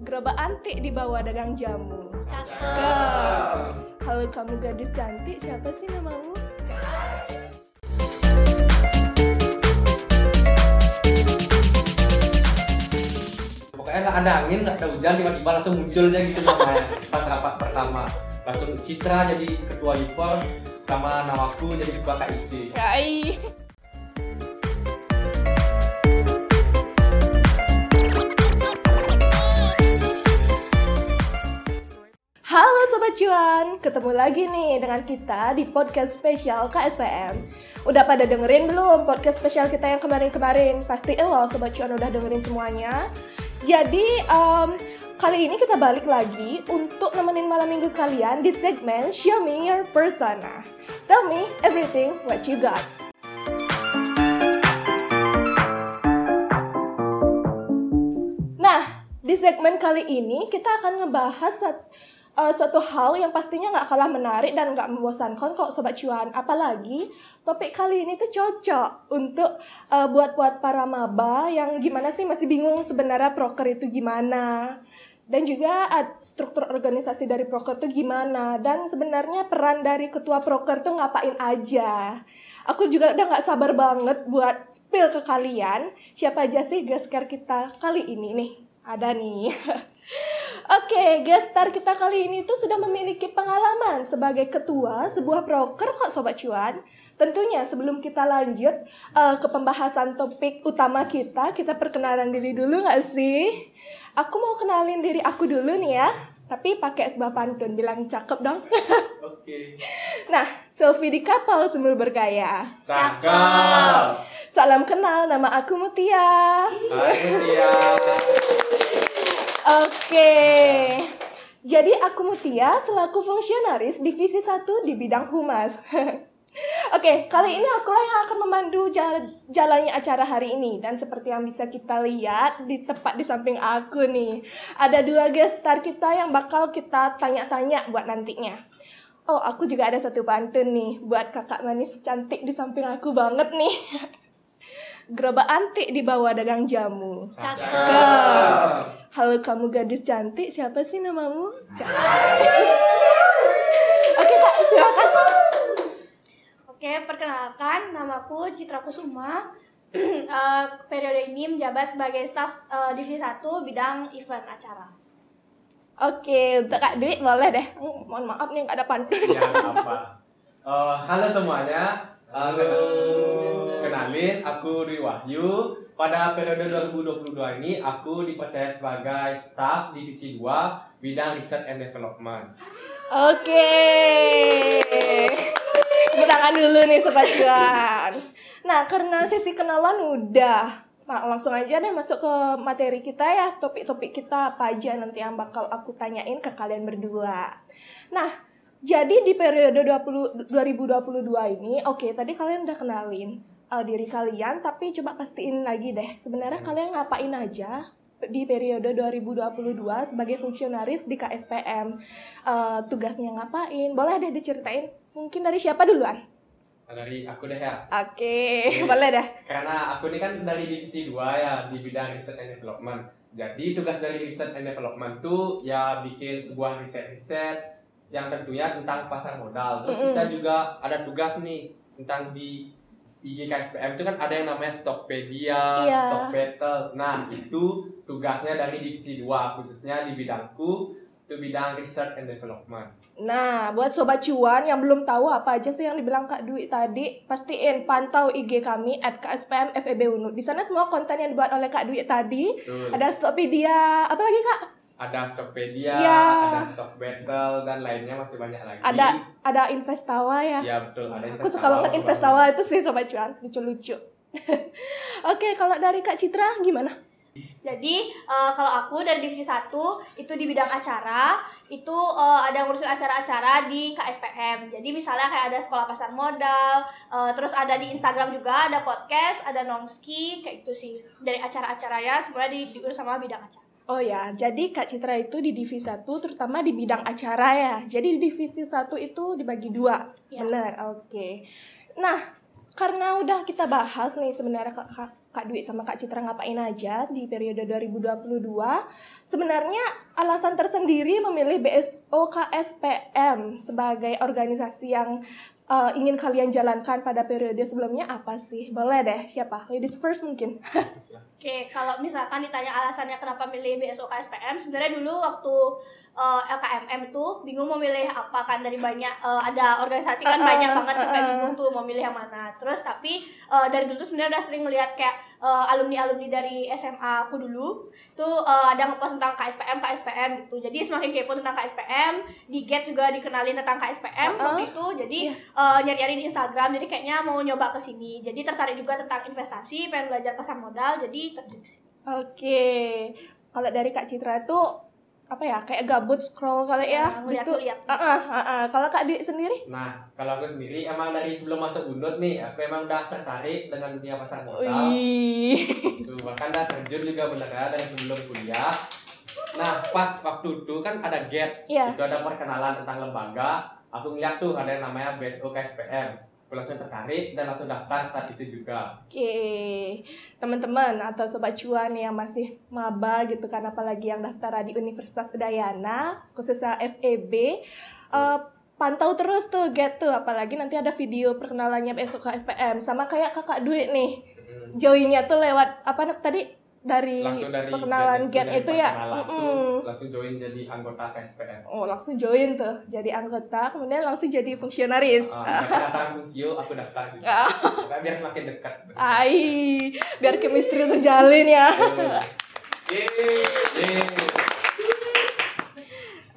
gerobak antik di bawah dagang jamu. Cakep. Halo kamu gadis cantik, siapa sih namamu? Pokoknya nggak ada angin, nggak ada hujan, tiba-tiba langsung muncul aja gitu namanya pas rapat pertama. Langsung Citra jadi ketua Evos, sama namaku jadi ketua KIC. Hai. Cuan, ketemu lagi nih dengan kita di podcast spesial KSPM. Udah pada dengerin belum podcast spesial kita yang kemarin-kemarin? Pasti lo Sobat Cuan udah dengerin semuanya. Jadi, em, kali ini kita balik lagi untuk nemenin malam minggu kalian di segmen Show Me Your Persona. Tell me everything what you got. Nah, di segmen kali ini kita akan ngebahas eh, suatu hal yang pastinya nggak kalah menarik dan nggak membosankan kok Sobat Cuan. Apalagi topik kali ini tuh cocok untuk eh, buat-buat para maba yang gimana sih masih bingung sebenarnya proker itu gimana. Dan juga struktur organisasi dari proker itu gimana. Dan sebenarnya peran dari ketua proker tuh ngapain aja. Aku juga udah nggak sabar banget buat spill ke kalian siapa aja sih star kita kali ini nih. Ada nih. Oke, guest star kita kali ini tuh sudah memiliki pengalaman sebagai ketua sebuah broker kok Sobat Cuan. Tentunya sebelum kita lanjut eh, ke pembahasan topik utama kita, kita perkenalan diri dulu nggak sih? Aku mau kenalin diri aku dulu nih ya, tapi pakai sebuah pantun bilang cakep dong. Oke. Nah, selfie di kapal sambil bergaya. Cakep. Salam kenal, nama aku Mutia. Hai Mutia. Oke. Jadi aku Mutia selaku fungsionaris divisi 1 di bidang humas. Oke, kali ini akulah yang akan memandu jal- jalannya acara hari ini dan seperti yang bisa kita lihat di tepat di samping aku nih, ada dua guest star kita yang bakal kita tanya-tanya buat nantinya. Oh, aku juga ada satu pantun nih buat kakak manis cantik di samping aku banget nih. Gerobak antik di bawah dagang jamu. Cakep. Halo kamu gadis cantik, siapa sih namamu? Oke kak, silakan. Oke, perkenalkan namaku Citra Kusuma. Eh, periode ini menjabat sebagai staf eh, divisi 1 bidang event acara. Oke, untuk kak Dwi boleh deh. Hmm, mohon maaf nih nggak ada pantun. Ya apa. Eh, halo semuanya. Eh, kenalin, aku Dwi Wahyu. Pada periode 2022 ini, aku dipercaya sebagai staf divisi 2 bidang research and development. Oke. Tepuk tangan dulu nih Sobat Cuan. Nah, karena sesi kenalan udah, nah, langsung aja deh masuk ke materi kita ya. Topik-topik kita apa aja nanti yang bakal aku tanyain ke kalian berdua. Nah, jadi di periode 20, 2022 ini, oke tadi kalian udah kenalin uh, diri kalian, tapi coba pastiin lagi deh, sebenarnya kalian ngapain aja di periode 2022 sebagai fungsionaris di KSPM Eh, tugasnya ngapain boleh deh diceritain mungkin dari siapa duluan Nah, dari aku deh ya. oke Oke. boleh dah Karena aku ini kan dari divisi 2 ya di bidang research and development. Jadi tugas dari research and development tuh ya bikin sebuah riset-riset yang tentunya tentang pasar modal. Terus Mm-mm. kita juga ada tugas nih tentang di IG KSPM itu kan ada yang namanya Stockpedia, Iya. Stock Battle. Nah, itu tugasnya dari divisi 2 khususnya di bidangku itu bidang research and development. nah buat sobat cuan yang belum tahu apa aja sih yang dibilang kak Dwi tadi pastiin pantau IG kami at KSPM FEB UNU di sana semua konten yang dibuat oleh kak Dwi tadi Betul. ada Stockpedia apa lagi kak ada Stockpedia, Iya. ada Stock Battle dan lainnya masih banyak lagi. ada ada Investawa ya Ya betul, ada aku suka banget Investawa itu sih sobat cuan lucu-lucu oke kalau dari kak Citra gimana Jadi, eh, kalau aku dari divisi 1 itu di bidang acara, itu eh, ada ngurusin acara-acara di KSPM. Jadi misalnya kayak ada sekolah pasar modal, eh, terus ada di Instagram juga, ada podcast, ada nongski, kayak itu sih. Dari acara-acaranya semuanya di, diurus sama bidang acara. Oh ya, jadi Kak Citra itu di divisi 1 terutama di bidang acara ya. Jadi di divisi 1 itu dibagi dua. Ya. Benar, oke. Nah, karena udah kita bahas nih sebenarnya Kak, Kak, Kak Dwi sama Kak Citra ngapain aja di periode 2022. Sebenarnya alasan tersendiri memilih BSO KSPM sebagai organisasi yang uh, ingin kalian jalankan pada periode sebelumnya apa sih? Boleh deh, siapa? Ladies first mungkin. Oke, kalau misalkan ditanya alasannya kenapa milih BSO KSPM, sebenarnya dulu waktu uh, LKMM tuh bingung mau milih apa kan dari banyak uh, ada organisasi kan Uh-uh, banyak banget sampai uh-uh. bingung tuh mau milih yang mana. Terus tapi uh, dari dulu tuh sebenarnya udah sering melihat kayak uh, alumni-alumni dari SMA aku dulu tuh uh, ada ngepost tentang KSPM KSPM gitu. Jadi semakin kepo tentang KSPM, di Get juga dikenalin tentang KSPM Uh-uh. waktu itu. Jadi Iya. uh, nyari-nyari di Instagram. Jadi kayaknya mau nyoba ke sini. Jadi tertarik juga tentang investasi, pengen belajar pasar modal. Jadi sini. Oke. Kalau dari Kak Citra itu apa ya? Kayak gabut scroll kali ya. Nah, Habis itu ngeliat-ngeliat. uh-uh, uh-uh. Kalau Kak Dwi sendiri? Nah, kalau aku sendiri emang dari sebelum masuk Undut nih, aku emang udah tertarik dengan dunia pasar modal. Wih. Tuh, bahkan udah terjun juga beneran dari sebelum kuliah. Nah, pas waktu itu kan ada GET, Iya. itu ada perkenalan tentang lembaga. Aku ngeliat tuh ada yang namanya BSO KSPM. Aku langsung tertarik dan langsung daftar saat itu juga. Oke, teman-teman atau sobat cuan yang masih maba gitu kan, apalagi yang daftar di Universitas Udayana, khususnya FEB, eh, pantau terus tuh get tuh, apalagi nanti ada video perkenalannya besok KSPM, sama kayak kakak Dwi nih, Mm. joinnya tuh lewat apa tadi dari Langsung dari perkenalan get dari itu ya, tuh, Mm-mm. langsung join jadi anggota KSPM. oh langsung join tuh, jadi anggota, kemudian langsung jadi fungsionaris. Ah, daftar fungsio, aku daftar juga. Ah. Pokoknya biar semakin dekat. Ai, biar chemistry terjalin ya. Yeay, yeay.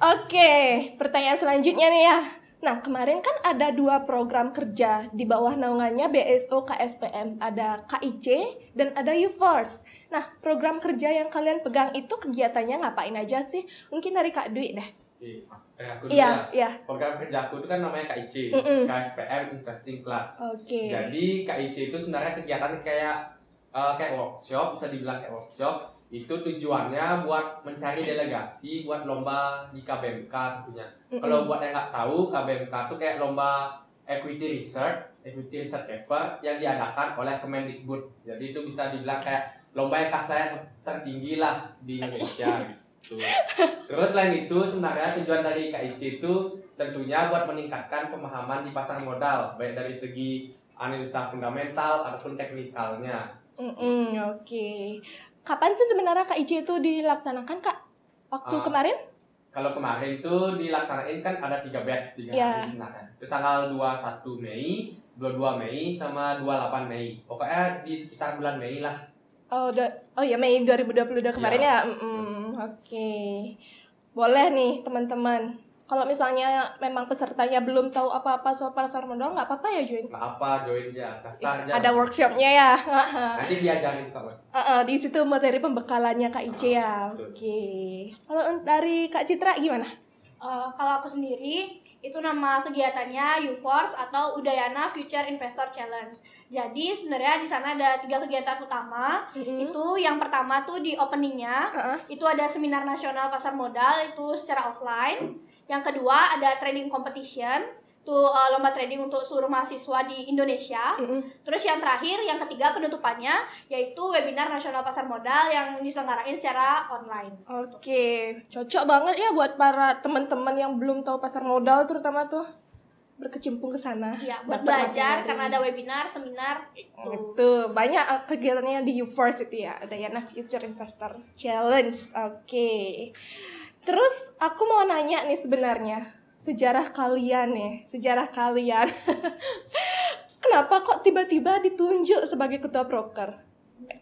Oke, pertanyaan selanjutnya nih ya. Nah, kemarin kan ada dua program kerja di bawah naungannya BSO KSPM. Ada KIC dan ada UForce. Nah, program kerja yang kalian pegang itu kegiatannya ngapain aja sih? Mungkin dari Kak Dwi deh. Aku dulu Iya, ya. iya. Program kerja aku itu kan namanya KIC, Mm-mm. KSPM Investing Class. Oke. Jadi KIC itu sebenarnya kegiatan kayak eh, kayak workshop, bisa dibilang kayak workshop. Itu tujuannya buat mencari delegasi buat lomba di KBMK tentunya. Kalau buat yang nggak tahu, KBMK itu kayak lomba equity research, equity research paper yang diadakan oleh Kemendikbud. Jadi itu bisa dibilang kayak lomba yang kasarnya tertinggi lah di Indonesia gitu. Terus selain itu sebenarnya tujuan dari KIC itu tentunya buat meningkatkan pemahaman di pasar modal baik dari segi analisa fundamental ataupun teknikalnya. Mm-mm, Oke. Kapan sih sebenarnya KIC itu dilaksanakan, Kak? Waktu Ah, kemarin? Kalau kemarin itu dilaksanain kan ada tiga batch tiga Iya. hari sebenarnya. Itu tanggal 21 Mei, 22 Mei sama 28 Mei. Pokoknya di sekitar bulan Mei lah. Oh, udah, oh ya Mei 2022 kemarin Iya. ya. Mm-mm, Oke. Boleh nih teman-teman. Kalau misalnya memang pesertanya belum tahu apa-apa soal pasar modal, nggak apa-apa ya join. Nggak apa join aja, daftar aja. Ada workshopnya ya. Nanti diajarin kok mas. Uh-uh, di situ materi pembekalannya Kak Ice ya. Betul. Oke. Kalau dari Kak Citra gimana? Uh, kalau aku sendiri itu nama kegiatannya UForce atau Udayana Future Investor Challenge. Jadi sebenarnya di sana ada tiga kegiatan utama. Mm-mm. Itu yang pertama tuh di openingnya Uh-uh. itu ada seminar nasional pasar modal itu secara offline. Yang kedua ada trading competition itu uh, lomba trading untuk seluruh mahasiswa di Indonesia. Mm-mm. Terus yang terakhir, yang ketiga penutupannya yaitu webinar nasional pasar modal yang diselenggarain secara online. Oke, cocok banget ya buat para teman-teman yang belum tahu pasar modal terutama tuh berkecimpung ke sana. Ya, buat belajar materi. karena ada webinar, seminar itu. Itu banyak uh, kegiatannya di UForce itu ya, ada Yana Future Investor Challenge. Oke. Terus aku mau nanya nih sebenarnya sejarah kalian nih, sejarah kalian. Kenapa kok tiba-tiba ditunjuk sebagai ketua broker?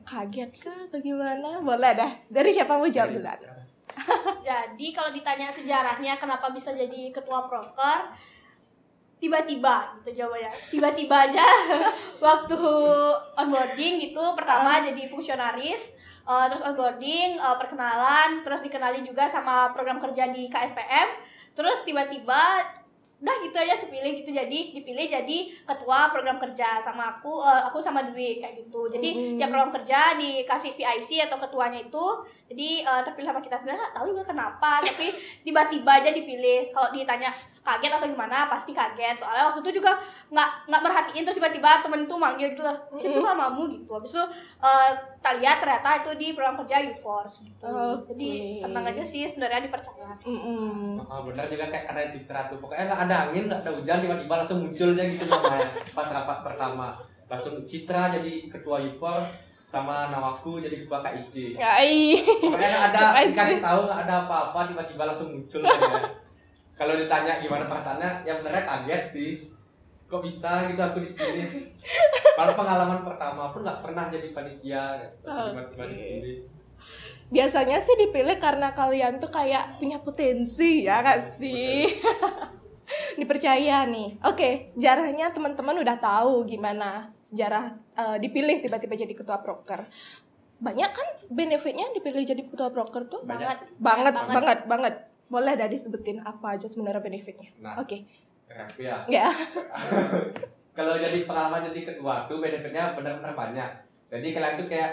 Kaget kah atau gimana? Boleh dah. Dari siapa mau jawab dulu? Jadi kalau ditanya sejarahnya kenapa bisa jadi ketua broker, tiba-tiba gitu jawabannya. Tiba-tiba aja waktu onboarding gitu pertama jadi fungsionaris, eh, terus onboarding, eh, perkenalan, terus dikenali juga sama program kerja di KSPM, terus tiba-tiba udah gitu aja kepilih gitu. Jadi dipilih jadi ketua program kerja sama aku eh, aku sama Dwi kayak gitu. Jadi Mm. tiap program kerja dikasih VIC atau ketuanya itu jadi eh, terpilih sama kita. Sebenarnya nggak tahu juga kenapa tapi tiba-tiba aja dipilih. Kalau ditanya kaget atau gimana pasti kaget soalnya waktu itu juga nggak nggak merhatiin terus tiba-tiba temen itu manggil gitu loh situ Mm-mm. namamu gitu habis itu eh, kita lihat ternyata itu di program kerja UForce gitu Oke. jadi senang aja sih sebenarnya dipercaya Mm-mm. Oh, benar juga kayak ada citra tuh pokoknya nggak ada angin nggak ada hujan tiba-tiba langsung muncul aja gitu namanya pas rapat pertama langsung citra jadi ketua UForce sama namaku jadi ketua KIC Ai. pokoknya nggak ada dikasih tahu nggak ada apa-apa tiba-tiba langsung muncul namanya. Kalau ditanya gimana perasaannya ya benernya kaget sih kok bisa gitu aku dipilih Malah pengalaman pertama pun nggak pernah jadi panitia terus tiba-tiba Oke. dipilih Biasanya sih dipilih karena kalian tuh kayak punya potensi ya gak sih? Dipercaya nih. Oke, sejarahnya teman-teman udah tahu gimana sejarah eh, dipilih tiba-tiba jadi ketua proker. Banyak kan benefitnya dipilih jadi ketua proker tuh? banyak Banget. sih Banget, Banget. banget, banget. Boleh dah disebutin apa aja sebenarnya benefitnya. nah Oke, keren ya ya. kalau jadi pengalaman jadi ketua tuh benefitnya benar-benar banyak jadi kalian tuh kayak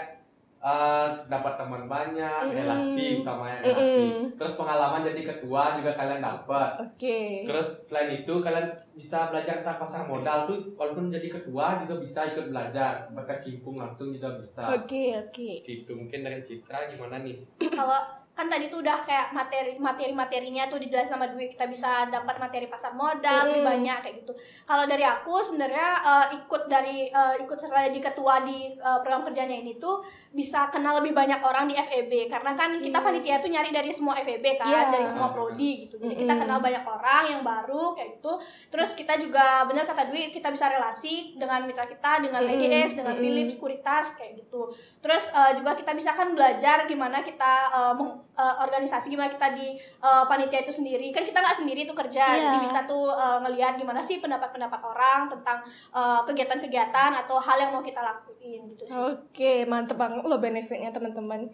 eh, dapat teman banyak Mm-mm. relasi utamanya relasi Mm-mm. terus pengalaman jadi ketua juga kalian dapat Oke. terus selain itu kalian bisa belajar tentang pasar modal tuh walaupun jadi ketua juga bisa ikut belajar berkecimpung langsung juga bisa Oke, oke. gitu mungkin dari Citra gimana nih kalau kan tadi tuh udah kayak materi materi materinya tuh dijelasin sama Dwi kita bisa dapat materi pasar modal lebih Mm. banyak kayak gitu kalau dari aku sebenarnya eh, ikut dari eh, ikut serta jadi ketua di eh, program kerjanya ini tuh bisa kenal lebih banyak orang di FEB karena kan kita Iya. panitia tuh nyari dari semua FEB kan Iya. dari semua prodi gitu jadi kita kenal banyak orang yang baru kayak gitu terus kita juga benar kata Dwi kita bisa relasi dengan mitra kita dengan. IDX dengan Mm-mm. Philips Kuritas kayak gitu terus eh, juga kita bisa kan belajar gimana kita meng- eh, organisasi gimana kita di eh, panitia itu sendiri kan kita nggak sendiri tuh kerja Iya. jadi bisa tuh eh, ngelihat gimana sih pendapat-pendapat orang tentang kegiatan-kegiatan atau hal yang mau kita lakuin gitu sih Oke, mantep banget loh benefitnya teman-teman.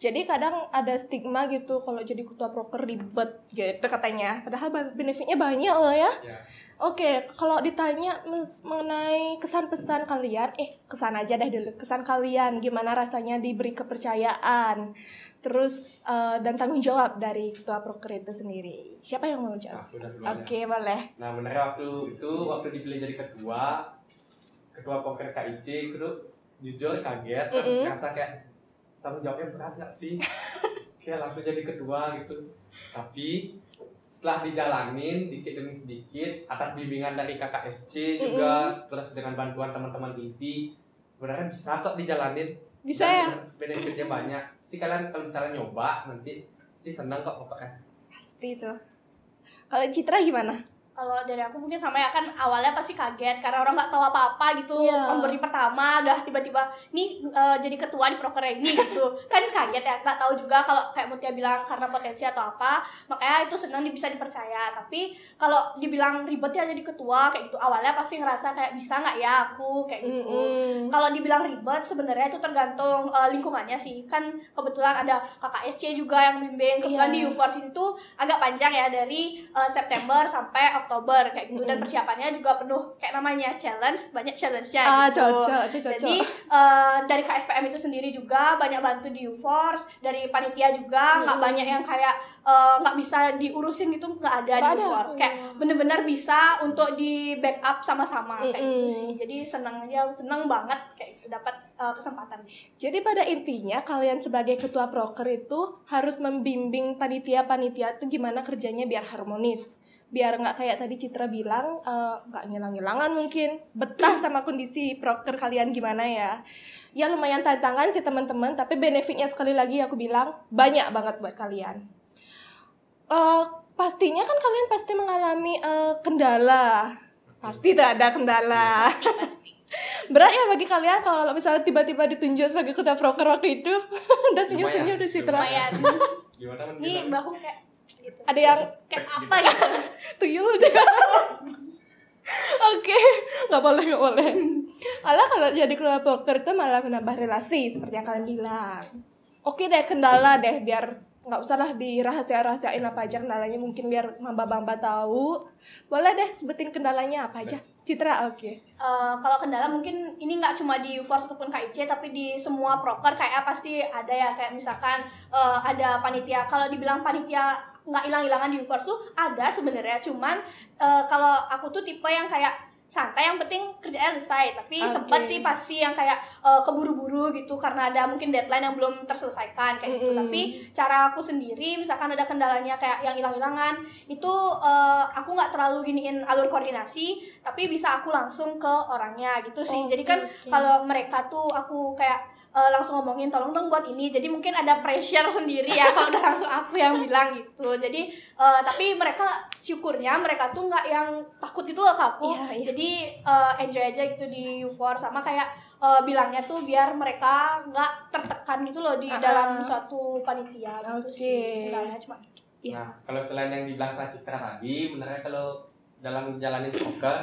Jadi kadang ada stigma gitu kalau jadi ketua proker ribet gitu katanya. Padahal benefitnya banyak loh ya. ya Oke, kalau ditanya mengenai kesan pesan kalian, eh kesan aja deh dulu. Kesan kalian gimana rasanya diberi kepercayaan, terus eh, dan tanggung jawab dari ketua proker itu sendiri. Siapa yang mau jawab? ya. Oke, boleh. Nah benernya waktu itu waktu dipilih jadi ketua ketua poker KIC tuh jujur kaget Mm-mm. ngerasa kayak tanggung jawabnya berat gak sih kayak langsung jadi ketua gitu tapi setelah dijalanin dikit demi sedikit atas bimbingan dari KKSC juga terus dengan bantuan teman-teman inti sebenarnya bisa kok dijalanin Bisa Dan ya? benefitnya banyak sih kalian kalau misalnya nyoba nanti sih senang kok pokoknya Pasti itu. Kalau Citra gimana? Kalau dari aku mungkin sama ya kan awalnya pasti kaget karena orang nggak tahu apa-apa gitu. Iya. pemberi pertama udah tiba-tiba nih eh, jadi ketua di proker ini gitu. Kan kaget ya nggak tahu juga kalau kayak Mutia bilang karena potensi atau apa makanya itu senang bisa dipercaya. Tapi kalau dibilang ribet ya jadi ketua kayak gitu awalnya pasti ngerasa kayak bisa nggak ya aku? kayak gitu. Mm-mm. kalau dibilang ribet sebenarnya itu tergantung eh, lingkungannya sih. Kan kebetulan ada KKSC juga yang bimbing. Kebetulan Iya. di UFORS itu agak panjang ya dari eh, September sampai Oktober kayak gitu. Dan persiapannya juga penuh. Kayak namanya challenge banyak challenge-nya Ah, gitu. cocok, itu cocok. jadi eh, dari KSPM itu sendiri juga banyak bantu di UFORS dari panitia juga. Nggak Mm-mm. banyak yang kayak eh, nggak bisa diurusin gitu nggak ada Nggak di. UFORS kayak bener-bener bisa untuk di backup sama-sama kayak gitu sih. Jadi seneng ya seneng banget kayak gitu dapat eh, kesempatan. Jadi pada intinya kalian sebagai ketua proker itu harus membimbing panitia-panitia itu gimana kerjanya biar harmonis. Biar nggak kayak tadi Citra bilang eh, nggak ngilang-ngilangan mungkin betah sama kondisi proker kalian gimana ya. Ya lumayan tantangan sih teman-teman, tapi benefitnya sekali lagi aku bilang banyak banget buat kalian. Eh, pastinya kan kalian pasti mengalami eh, kendala. Pasti tuh ada kendala. Berat ya bagi kalian kalau misalnya tiba-tiba ditunjuk sebagai ketua proker waktu itu udah senyum-senyum udah Citra. gimana ini bahu kayak gitu Ada yang kayak apa gitu tuyul udah. Oke, nggak boleh nggak boleh. Malah kalau jadi proker itu malah menambah relasi seperti yang kalian bilang. Oke deh kendala deh biar nggak usah lah dirahasia-rahasiain apa aja kendalanya mungkin biar mamba-mamba tahu. Boleh deh sebutin kendalanya apa aja. Citra oke. Eh, kalau kendala mungkin ini nggak cuma di UFORS ataupun KIC tapi di semua proker kayak pasti ada ya kayak misalkan eh, ada panitia kalau dibilang panitia nggak hilang-hilangan di UFORS tuh ada sebenarnya cuman eh, kalau aku tuh tipe yang kayak santai yang penting kerjanya selesai tapi Oke. sempat sih pasti yang kayak eh, keburu-buru gitu karena ada mungkin deadline yang belum terselesaikan kayak gitu Mm-mm. tapi cara aku sendiri misalkan ada kendalanya kayak yang hilang-hilangan itu eh, aku nggak terlalu giniin alur koordinasi tapi bisa aku langsung ke orangnya gitu sih jadi kan oke. kalau mereka tuh aku kayak eh, langsung ngomongin tolong dong buat ini jadi mungkin ada pressure sendiri ya kalau udah langsung aku yang bilang gitu jadi eh, tapi mereka syukurnya mereka tuh nggak yang takut gitu loh ke aku Iya, iya. jadi eh, enjoy aja gitu di UFOR sama kayak eh, bilangnya tuh biar mereka nggak tertekan gitu loh di Ah, dalam ah. suatu panitia gitu Oke. sih kendalanya cuma Iya. Nah, kalau selain yang dibilang sama Citra tadi, benernya kalau dalam menjalani poker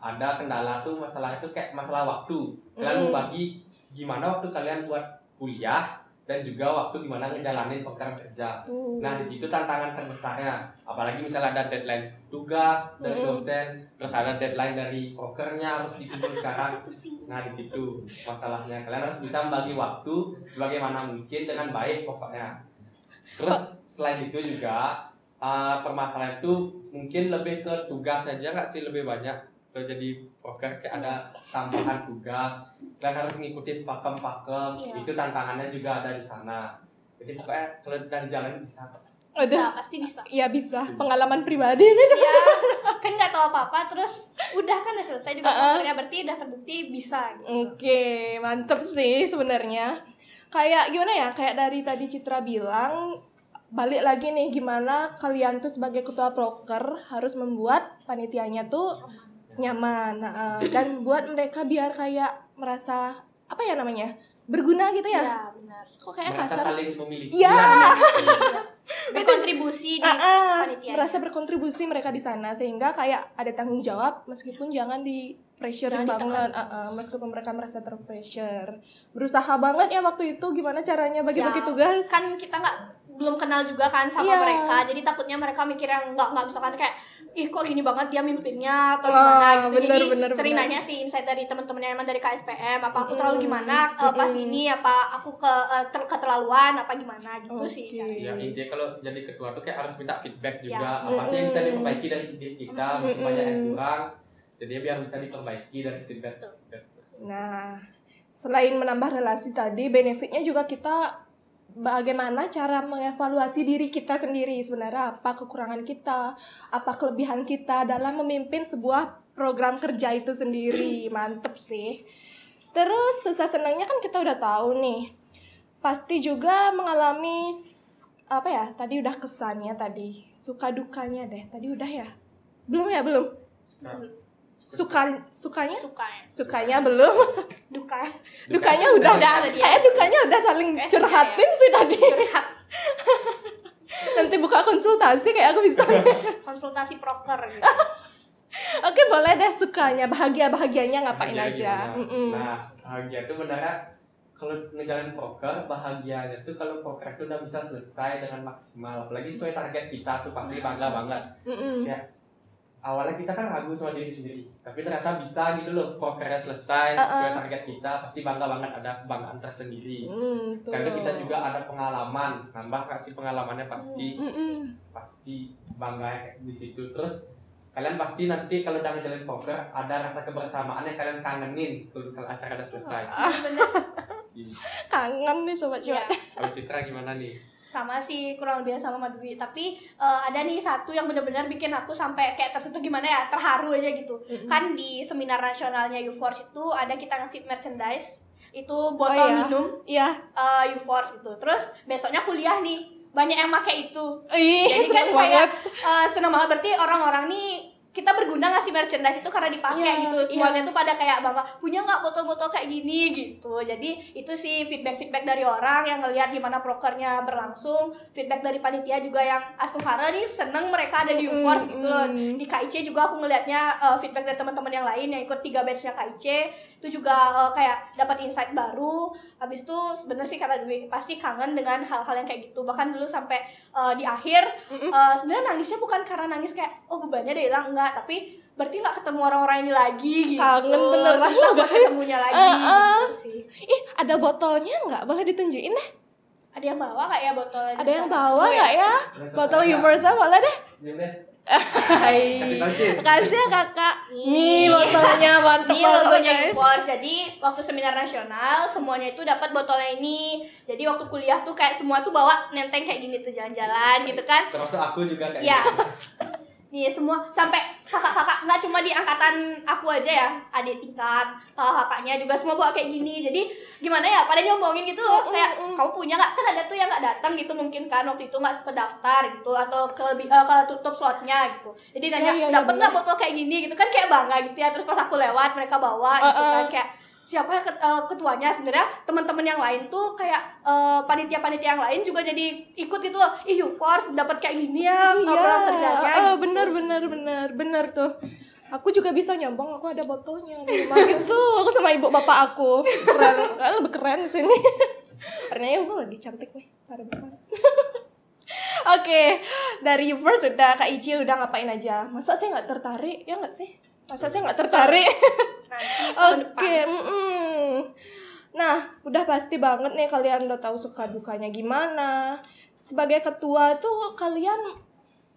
ada kendala tuh masalah itu kayak masalah waktu. Kalian Mm. membagi gimana waktu kalian buat kuliah dan juga waktu gimana ngejalanin poker kerja. Uh. Nah, di situ tantangan terbesarnya. Apalagi misalnya ada deadline tugas dari Mm. dosen, terus ada deadline dari pokernya harus dikumpul sekarang. pusing Nah, di situ masalahnya. Kalian harus bisa membagi waktu sebagaimana mungkin dengan baik pokoknya. Terus selain itu juga uh, permasalahan itu mungkin lebih ke tugas saja nggak sih lebih banyak kalau jadi poker kayak ada tambahan tugas dan harus ngikutin pakem-pakem Iya. itu tantangannya juga ada di sana jadi pokoknya kalau dari jalan bisa bisa pasti bisa Iya bisa. Pengalaman pribadi nih. ya kan nggak tahu apa-apa terus udah kan udah selesai juga Uh-uh. pokernya berarti udah terbukti bisa gitu. Oke, mantep sih sebenarnya. Kayak gimana ya? Kayak dari tadi Citra bilang, balik lagi nih gimana kalian tuh sebagai ketua proker harus membuat panitianya tuh nyaman Nah, eh, dan buat mereka biar kayak merasa apa ya namanya berguna gitu ya? Iya, benar Kok kayak merasa kasar? saling memiliki Iya. lah. berkontribusi di ah, panitianya. merasa berkontribusi mereka di sana sehingga kayak ada tanggung jawab meskipun jangan di pressure banget Ah, ah, meskipun mereka merasa terpressure berusaha banget ya waktu itu gimana caranya bagi-bagi Ya, tugas kan kita nggak belum kenal juga kan sama Iya. mereka. Jadi takutnya mereka mikir yang nggak nggak misalkan kayak ih kok gini banget dia mimpinnya atau Ah, gimana? Gitu. bener, jadi bener, sering bener. nanya sih insight dari teman-teman yang emang dari KSPM apa aku terlalu gimana? Eh, pas Mm-mm. ini apa aku ke eh, ter- keterlaluan? Apa gimana? Gitu sih Oke. caranya. ya intinya kalau jadi ketua tuh kayak harus minta feedback juga. Ya. apa sih yang bisa diperbaiki dari diri kita mungkin banyak yang kurang? Jadi biar bisa diperbaiki dari feedback. Betul. nah selain menambah relasi tadi benefitnya juga kita bagaimana cara mengevaluasi diri kita sendiri sebenarnya? Apa kekurangan kita? Apa kelebihan kita dalam memimpin sebuah program kerja itu sendiri? Mantep sih. Terus susah senangnya kan kita udah tahu nih. Pasti juga mengalami apa ya tadi udah kesannya tadi. Suka dukanya deh. Tadi udah ya? Belum ya? Belum suka sukanya suka ya sukanya belum duka dukanya udah Udah tadi ya. kayak dukanya udah saling Kayak curhatin sih tadi curhat nanti buka konsultasi kayak aku bisa konsultasi proker gitu. oke boleh deh sukanya bahagia bahagianya ngapain Bahagia aja gimana? Mm-mm. Nah, bahagia itu benernya kalau ngejalanin poker, bahagianya tuh kalau poker itu udah bisa selesai dengan maksimal. Apalagi sesuai target kita tuh pasti bangga banget. Mm-mm. Awalnya kita kan ragu sama diri sendiri, tapi ternyata bisa gitu loh, pokernya selesai sesuai target kita, pasti bangga banget ada kebanggaan tersendiri. Mm, tuh. Karena kita juga ada pengalaman, nambah kasih pengalamannya pasti Mm-mm. pasti bangga di situ. Terus kalian pasti nanti kalau udah ngejalanin poker ada rasa kebersamaan yang kalian kangenin kalau misalnya acara udah selesai. Pasti. kangen nih sobat ya cuan Kalau Citra gimana nih? Sama sih kurang lebih sama Madwi tapi eh, ada nih satu yang benar-benar bikin aku sampai kayak tersentuh gimana ya terharu aja gitu. Mm-mm. kan di seminar nasionalnya UForce itu ada kita ngasih merchandise itu botol Oh, iya. minum iya. eh, UForce itu terus besoknya kuliah nih banyak yang pakai itu. Ih Jadi kan kayak banget. eh, seneng banget. Berarti orang-orang nih kita berguna ngasih merchandise itu karena dipakai Iya, gitu? iya. semuanya tuh pada kayak bangga punya nggak botol-botol kayak gini? gitu. Jadi itu sih feedback feedback dari orang yang ngelihat gimana prokernya berlangsung. Feedback dari panitia juga yang Astungkara nih seneng mereka ada di Mm, UForce gitu loh. mm. di KIC juga aku ngelihatnya eh, feedback dari teman-teman yang lain yang ikut tiga batchnya KIC itu juga eh, kayak dapat insight baru. Habis itu sebenarnya sih kata Dwi pasti kangen dengan hal-hal yang kayak gitu. Bahkan dulu sampai eh, di akhir Mm-mm. Eh, sebenarnya nangisnya bukan karena nangis kayak oh bebannya udah hilang. Enggak tapi berarti nggak ketemu orang-orang ini lagi gitu Kangen beneran, susah buat guys. ketemunya lagi Eh, eh. gitu sih Ih, ada botolnya nggak? Boleh ditunjukin deh. ada yang bawa nggak ya botolnya Ada yang bawa nggak ya? Botol Universal boleh deh. Ini deh. Hai. Kasih ya kakak. Nih. Nih botolnya Ini banget logonya impor. Jadi waktu seminar nasional semuanya itu dapat botolnya ini. Jadi waktu kuliah tuh kayak semua tuh bawa nenteng kayak gini tuh jalan-jalan gitu kan. Termasuk aku juga kayak Iya. Nih semua sampai kakak-kakak nggak cuma di angkatan aku aja ya, adik tingkat, kakak-kakaknya juga semua bawa kayak gini. Jadi gimana ya? Pada diomongin gitu loh, Mm, kayak mm, kamu punya nggak? Kan ada tuh yang nggak datang gitu mungkin kan waktu itu nggak sempet daftar gitu atau ke lebih eh, ke tutup slotnya gitu. Jadi nanya Iya, iya, dapat nggak botol kayak gini gitu kan kayak bangga gitu ya. Terus pas aku lewat mereka bawa gitu Uh, uh. kan kayak siapa ket- eh, ketuanya sebenarnya teman-teman yang lain tuh kayak eh, panitia-panitia yang lain juga jadi ikut gitu loh ih you force dapat kayak gini ya Iya, kerjanya oh, gitu. bener bener bener bener tuh. Aku juga bisa nyambung, aku ada di rumah gitu. Aku sama ibu bapak aku. Keren, eh, lebih keren di sini. Karena ya lagi cantik nih, banget. Oke, dari first udah Kak Ici udah ngapain aja? Masa saya nggak tertarik? Ya nggak sih? Masa saya nggak tertarik? Oke. Nah, udah pasti banget nih kalian udah tahu suka dukanya gimana. Sebagai ketua tuh kalian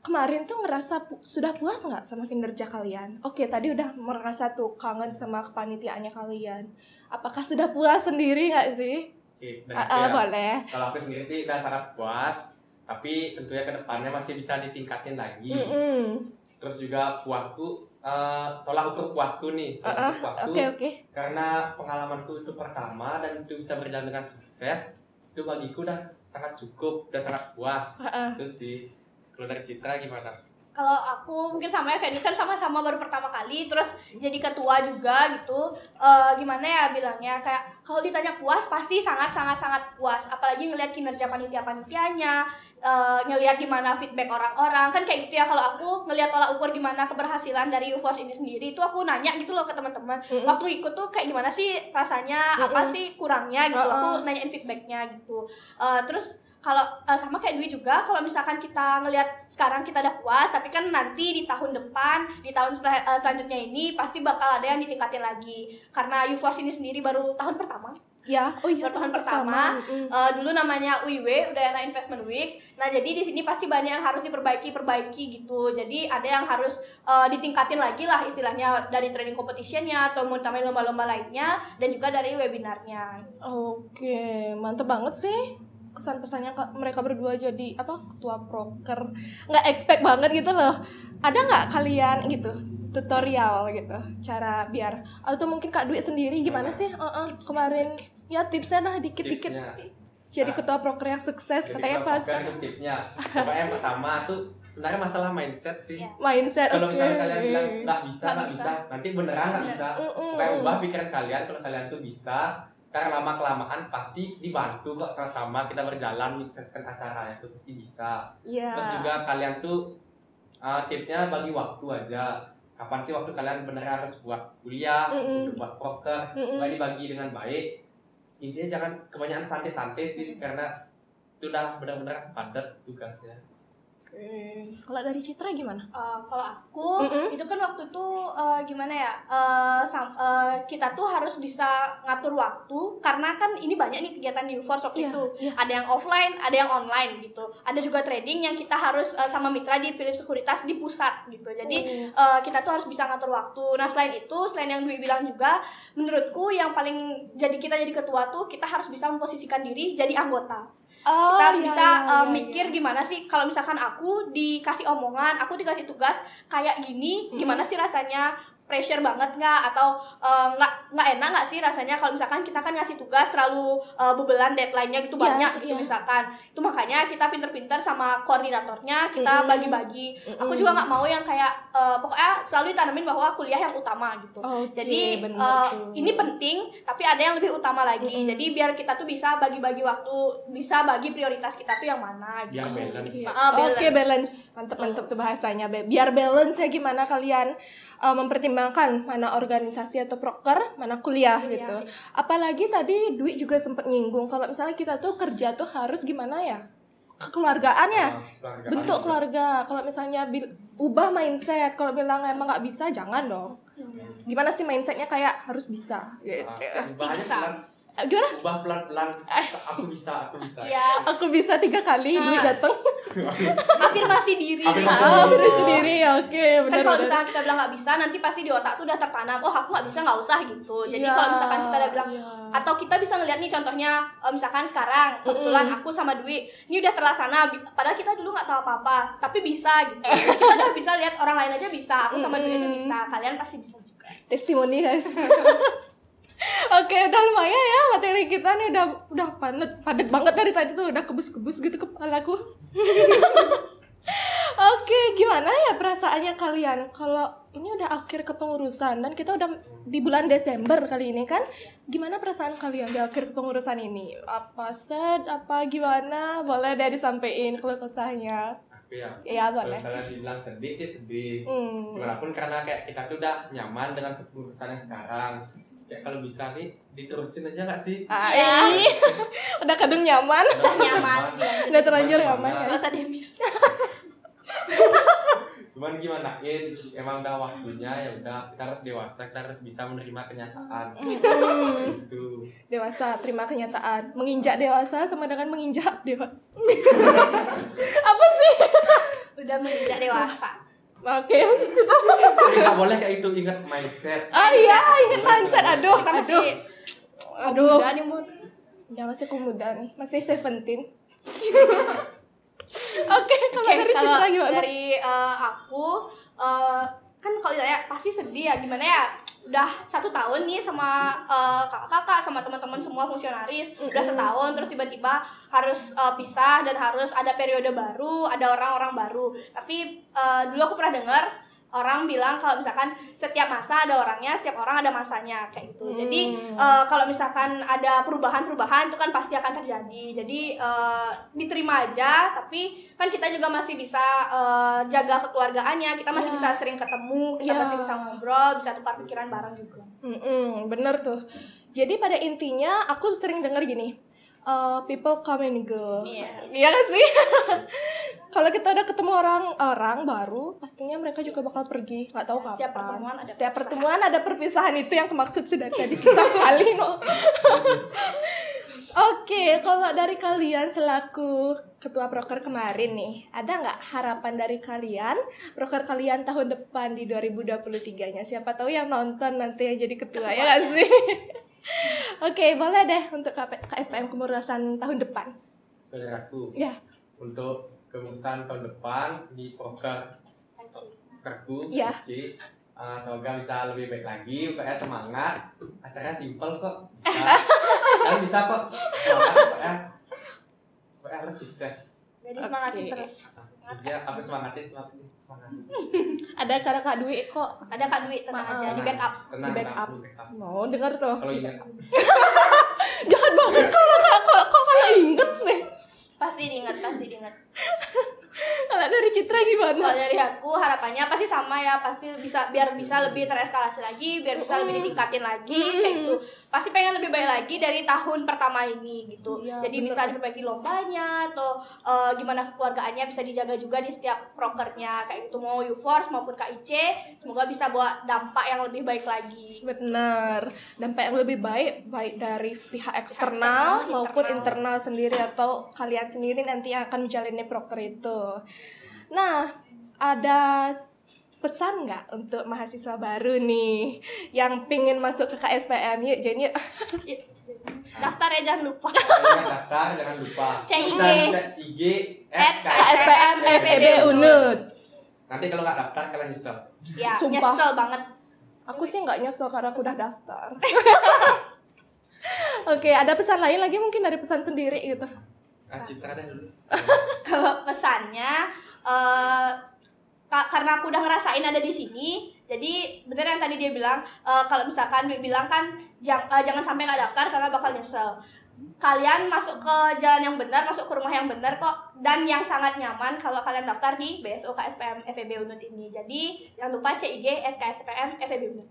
kemarin tuh ngerasa pu- sudah puas nggak sama kinerja kalian? Oke, tadi udah merasa tuh kangen sama kepanitiaannya kalian. Apakah sudah puas sendiri nggak sih? Oke, Ah, ah, ya. boleh. Kalau aku sendiri sih udah sangat puas, tapi tentunya ke depannya masih bisa ditingkatin lagi. Mm-mm. Terus juga puasku, eh, tolak ukur puasku nih, tolak ukur puasku. Oke, oke. Karena pengalamanku itu pertama dan itu bisa berjalan dengan sukses, itu bagiku udah sangat cukup, udah sangat puas. Ah, ah. Terus di kalau dari Citra gimana? Kalau aku mungkin sama ya kayak ini kan sama-sama baru pertama kali terus jadi ketua juga gitu Eh, gimana ya bilangnya kayak kalau ditanya puas pasti sangat sangat sangat puas apalagi ngelihat kinerja panitia panitianya eh, ngelihat gimana feedback orang-orang kan kayak gitu ya kalau aku ngelihat tolak ukur gimana keberhasilan dari UFORCE ini sendiri itu aku nanya gitu loh ke teman-teman Mm-mm. waktu ikut tuh kayak gimana sih rasanya apa Mm-mm. sih kurangnya gitu Uh-uh. aku nanyain feedbacknya gitu Eh, terus kalau eh, sama kayak Dwi juga kalau misalkan kita ngelihat sekarang kita udah puas tapi kan nanti di tahun depan di tahun sel- eh, selanjutnya ini pasti bakal ada yang ditingkatin lagi. Karena UFORCE ini sendiri baru tahun pertama. Ya, oh iya Buat tahun tahun pertama. Mm-mm. Eh, dulu namanya UIW Udayana Investment Week. Nah jadi di sini pasti banyak yang harus diperbaiki perbaiki gitu. Jadi ada yang harus eh, ditingkatin lagi lah istilahnya dari training competitionnya atau tambahin lomba-lomba lainnya dan juga dari webinarnya. Oke, mantep banget sih kesan pesannya ke mereka berdua jadi apa ketua proker nggak expect banget gitu loh ada nggak kalian gitu tutorial gitu cara biar atau mungkin kak Dwi sendiri gimana sih Uh-uh, kemarin ya tipsnya lah dikit-dikit Tipsnya. jadi Ah. ketua proker yang sukses Jadi katanya pas itu tipsnya. Pokoknya yang pertama tuh sebenarnya masalah mindset sih. Iya. mindset Kalau misalnya kalian bilang nggak bisa, Nggak bisa. bisa. nanti beneran nggak bisa. Mm-mm. Pokoknya ubah pikiran kalian kalau kalian tuh bisa. Karena lama kelamaan pasti dibantu kok sama-sama kita berjalan menyukseskan acara itu pasti bisa. Iya. Terus juga kalian tuh uh, tipsnya bagi waktu aja. Kapan sih waktu kalian bener harus buat kuliah, Mm-mm. untuk buat poker, Mm-mm. Pokoknya dibagi dengan baik. Intinya jangan kebanyakan santai-santai sih karena itu udah benar-benar padat tugasnya. Oke. kalau dari Citra gimana Eh, kalau aku Mm-mm. itu kan waktu itu eh, gimana ya eh, sam- eh, kita tuh harus bisa ngatur waktu karena kan ini banyak nih kegiatan di UFORCE waktu Iya, itu iya. ada yang offline ada yang online gitu ada juga trading yang kita harus eh, sama mitra di Philips Sekuritas di pusat gitu jadi Oh. eh, kita tuh harus bisa ngatur waktu. Nah selain itu, selain yang Dwi bilang juga, menurutku yang paling jadi kita jadi ketua tuh kita harus bisa memposisikan diri jadi anggota. Oh, kita harus iya, bisa iya, eh, iya, mikir iya. gimana sih kalau misalkan aku dikasih omongan, aku dikasih tugas kayak gini, Mm. gimana sih rasanya? Pressure banget nggak atau eh, nggak nggak enak nggak sih rasanya kalau misalkan kita kan ngasih tugas terlalu eh, bebelan deadline-nya gitu Iya, banyak gitu iya. misalkan itu makanya kita pinter-pinter sama koordinatornya kita bagi-bagi aku Mm-mm. juga nggak mau yang kayak eh, pokoknya selalu ditanamin bahwa kuliah yang utama gitu Oke, jadi bener eh, tuh. ini penting tapi ada yang lebih utama lagi Mm-mm. jadi biar kita tuh bisa bagi-bagi waktu bisa bagi prioritas kita tuh yang mana gitu. Biar balance. Oke, Ah, balance. Oke, balance. Mantep mantep tuh bahasanya. Biar balance ya gimana kalian uh, mempertimbangkan mana organisasi atau proker, mana kuliah Iya, gitu. iya. Apalagi tadi Dwi juga sempat nyinggung kalau misalnya kita tuh kerja tuh harus gimana ya? kekeluargaan ya Ah, keluargaan. bentuk keluarga kalau misalnya bil- ubah mindset kalau bilang emang nggak bisa jangan dong gimana sih mindsetnya kayak harus bisa gitu. Ah, Pasti bisa. Eh, gimana? Ubah pelan pelan Eh. aku bisa aku bisa. Ya. Aku bisa tiga kali Nah. duit datang afirmasi diri. Afirmasi ah diri. oke kan benar kalau misalnya kita bilang nggak bisa nanti pasti di otak tuh udah tertanam oh aku nggak bisa nggak usah gitu. Jadi Iya, kalau misalkan kita udah bilang iya. atau kita bisa ngeliat nih contohnya eh, misalkan sekarang kebetulan aku sama Dwi ini udah terlaksana padahal kita dulu nggak tahu apa-apa tapi bisa gitu. Kita udah bisa lihat orang lain aja bisa aku sama Dwi aja bisa kalian pasti bisa juga. Testimoni guys Oke, udah lumayan ya materi kita nih udah udah padat padat banget dari tadi tuh udah kebus-kebus gitu kepalaku. Oke, gimana ya perasaannya kalian kalau ini udah akhir kepengurusan dan kita udah di bulan Desember kali ini kan? Gimana perasaan kalian di akhir kepengurusan ini? Apa sad? Apa gimana? Boleh deh disampaikan kalau kesahnya. aku ya Ya, kalau boleh. misalnya dibilang sedih sih sedih Hmm. gimana pun karena kayak kita tuh udah nyaman dengan keputusan yang sekarang kayak kalau bisa nih diterusin aja nggak sih? Ah, Ya. ih. udah kadung nyaman. Udah nyaman. Udah terlanjur Cuman nyaman ya. usah demis cuman gimana? In emang udah waktunya ya udah. Kita harus dewasa kita harus bisa menerima kenyataan. Hmm. gitu. Dewasa terima kenyataan. Menginjak dewasa sama dengan menginjak dewasa apa sih? Udah menginjak dewasa oke. Tapi nggak boleh kayak itu ingat mindset. Ah iya ingat mindset. Aduh kita masih aduh. aduh muda nih mood ya masih aku muda nih. Masih seventeen. Oke kalau Oke, dari kalau Citra gimana? dari eh, aku eh, kan kalau ditanya pasti sedih ya gimana ya udah satu tahun nih sama eh, kakak-kakak sama teman-teman semua fungsionaris udah Mm-mm. setahun terus tiba-tiba harus eh, pisah dan harus ada periode baru ada orang-orang baru tapi eh, dulu aku pernah dengar orang bilang kalau misalkan setiap masa ada orangnya setiap orang ada masanya kayak gitu jadi Hmm. eh, kalau misalkan ada perubahan-perubahan itu kan pasti akan terjadi jadi eh, diterima aja tapi kan kita juga masih bisa eh, jaga kekeluargaannya kita masih Iya. bisa sering ketemu kita Iya. masih bisa ngobrol bisa tukar pikiran bareng juga Mm-mm, bener tuh jadi pada intinya aku sering dengar gini uh, people come and go Yes. iya gak sih kalau kita udah ketemu orang-orang baru pastinya mereka juga bakal pergi nggak tahu kapan Setiap pertemuan ada setiap perpisahan. pertemuan ada perpisahan itu yang kemaksud sih dari tadi kita kali no Oke, kalau dari kalian selaku ketua proker kemarin nih, ada nggak harapan dari kalian, proker kalian tahun depan di 2023-nya? Siapa tahu yang nonton nanti yang jadi ketua, ya nggak sih? Oke, boleh deh untuk KSPM kemurusan tahun depan. dari aku Ya. untuk kemurusan tahun depan di poker kerku Iya. Ci. Uh, semoga bisa lebih baik lagi UKS semangat acaranya simpel kok bisa kan bisa kok semangat UKS UKS harus sukses jadi semangatin Oke. terus ya aku semangatin semangatin semangatin Ada cara Kak Dwi kok. ada kak Dwi tenang aja di backup tenang Di backup. tenang, di backup Mau dengar tuh. kalau ingat Jahat banget kalau kok kalau inget sih. pasti diingat pasti diingat Kalau dari Citra kalau gimana? dari aku harapannya pasti sama ya pasti bisa biar bisa lebih tereskalasi lagi biar bisa lebih ditingkatin lagi kayak gitu pasti pengen lebih baik lagi dari tahun pertama ini gitu Iya, jadi bener. bisa diperbagi lombanya atau eh, gimana kekeluargaannya bisa dijaga juga di setiap prokernya kayak gitu mau UForce maupun KIC semoga bisa bawa dampak yang lebih baik lagi Benar. Dampak yang lebih baik baik dari pihak eksternal eksternal, maupun internal. internal sendiri atau kalian sendiri nanti yang akan menjalani proker itu. Nah, ada pesan nggak untuk mahasiswa baru nih yang pingin masuk ke KSPM yuk jadi yuk. daftar ya jangan lupa. Kalian daftar jangan lupa. Cek bisa IG. At KSPM FEB Unud nanti kalau nggak daftar kalian nyesel. Ya Sumpah. nyesel banget. Aku sih nggak nyesel karena aku udah daftar. Oke ada pesan lain lagi mungkin dari pesan sendiri gitu? Ah, Citra dulu kalau pesannya eh karena aku udah ngerasain ada di sini jadi bener yang tadi dia bilang eh, kalau misalkan dia bilang kan jang- eh, jangan sampai nggak daftar karena bakal nyesel kalian masuk ke jalan yang benar masuk ke rumah yang benar kok dan yang sangat nyaman kalau kalian daftar di BSO KSPM FEB Unut ini jadi jangan lupa CIG at KSPM FEB Unut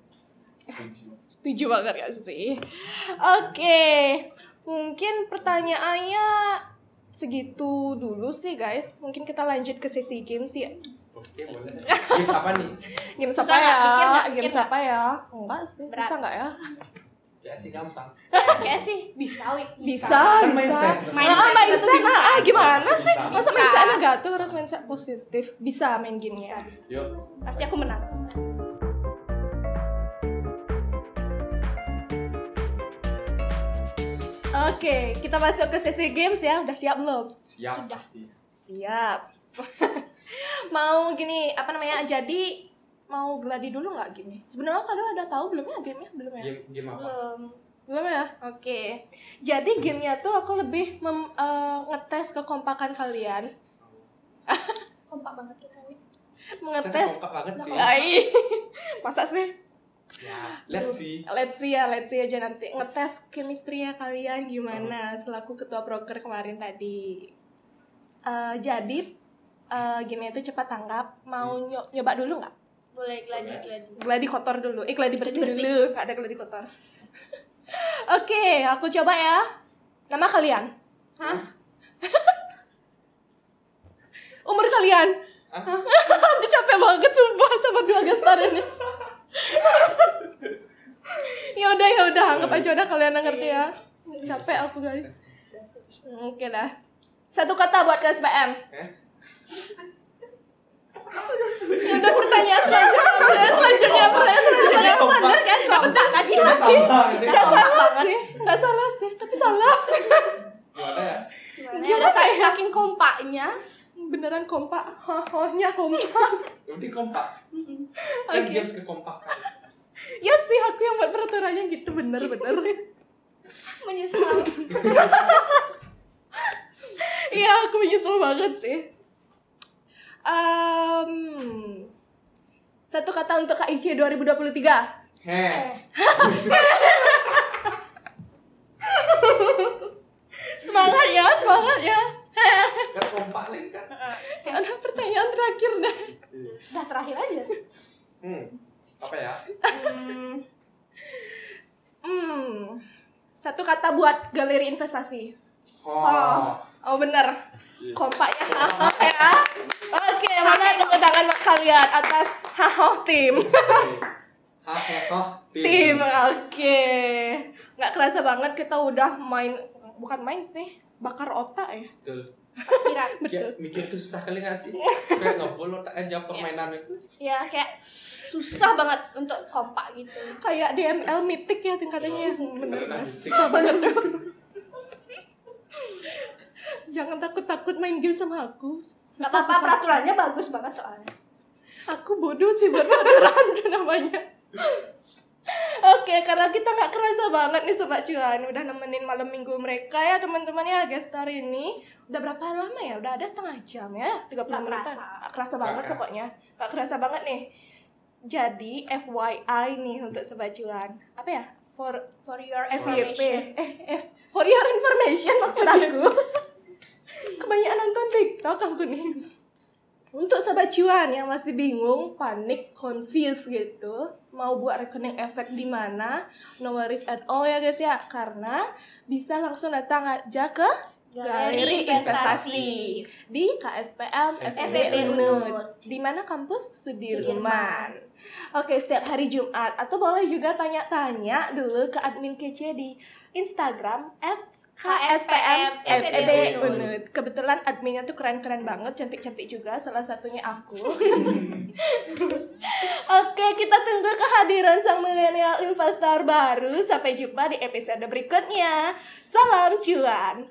Setuju. Setuju banget gak sih? Oke, mungkin pertanyaannya segitu dulu sih guys. Mungkin kita lanjut ke sesi games ya. Oke, boleh. Games apa nih? Games apa ya? Games apa ya? Enggak sih. Berat. Susah nggak ya? Ya sih gampang. Kayak sih bisa, Wi. Bisa, Kan bisa. mindset. Mindset Ah, kita tuh mindset. bisa. Ah, gimana sih? Bisa. Masa Bisa. mindset negatif harus mindset positif? Bisa main gamenya. Yuk. Pasti aku menang. Oke, kita masuk ke sesi games ya. Udah siap belum? Siap Sudah. Siap. mau gini, apa namanya? Jadi mau gladi dulu nggak game Sebenarnya kalian udah tahu belum ya gamenya? Belum ya? Game game apa? Belum. Belum ya? Oke. Jadi gamenya tuh aku lebih mem- eh, ngetes kekompakan kalian. Kompak banget kita. Kita Mengetes. kompak banget sih. Ai. Masa sih? Ya, let's see. Let's see ya, let's see aja nanti ngetes chemistry-nya kalian gimana selaku ketua broker kemarin tadi. Eh, jadi eh game itu cepat tanggap. Mau nyo- nyoba dulu nggak? Boleh gladi gladi. Gladi kotor dulu. Eh, gladi bersih Bersih. dulu. Nggak ada gladi kotor. Oke, aku coba ya. Nama kalian? Hah? Umur kalian? Hah? Aduh capek banget sumpah sama dua gestar ini. ya udah ya udah anggap aja udah kalian ngerti ya. Capek aku guys. Oke dah. Satu kata buat KSPM. Eh? Ya udah pertanyaan selanjutnya. Selanjutnya. Pertanyaan selanjutnya. Kompak. kan kompak tadi sama. ini Nggak salah sih. Nggak salah sih. Tapi salah. Gimana ya? Gimana ya? Udah saking, ya? kompaknya. Beneran kompak. Hahonya kompak. Penting kompak. Kan Oke. games kekompakan. Ya sih aku yang buat peraturannya gitu bener-bener. Menyesal. Iya, aku menyesal banget sih. Em, satu kata untuk KIC 2023. Heh. Semangat ya, semangat ya. Kan kompak lagi kan. Ya udah pertanyaan terakhir deh. Udah terakhir aja. Hmm. Apa ya? Hmm. Hmm. Satu kata buat galeri investasi. Oh. Oh bener. Iya. Kompak ya. Ya. Oke, mana tepuk tangan buat kalian atas haho tim. Haheho Tim, oke. Nggak kerasa banget kita udah main, bukan main sih, bakar otak ya. Betul. Pikiran. Kayak mikir tuh susah kali gak sih? Kayak ngebul otak aja permainan itu. Ya kayak susah banget untuk kompak gitu. Kayak DML mitik ya tingkatannya. Bener Karena bener. fisik. Bener Jangan takut-takut main game sama aku. Gak Susah, apa-apa susah. peraturannya bagus banget soalnya. Aku bodoh sih buat peraturan namanya. Oke, karena kita nggak kerasa banget nih Sobat Cuan Udah nemenin malam minggu mereka ya teman-teman ya Gestar ini Udah berapa lama ya? Udah ada setengah jam ya? 30 Nggak menit kerasa. Nggak kerasa banget kerasa. pokoknya Nggak kerasa banget nih Jadi FYI nih untuk Sobat Cuan Apa ya? For For your FYP information. Eh, F, for your information maksud aku Kebanyakan nonton TikTok aku nih untuk sobat cuan yang masih bingung, panik, confused gitu, mau buat rekening efek di mana, no worries at all ya guys ya, karena bisa langsung datang aja ke Galeri Investasi di KSPM FEB Unut. Di mana kampus Sudirman. Sudirman. Oke, setiap hari Jumat atau boleh juga tanya-tanya dulu ke admin kece di Instagram KSPM FEB Unut. Kebetulan adminnya tuh keren-keren banget, cantik-cantik juga. Salah satunya aku. Oke, kita tunggu kehadiran sang milenial investor baru. Sampai jumpa di episode berikutnya. Salam cuan.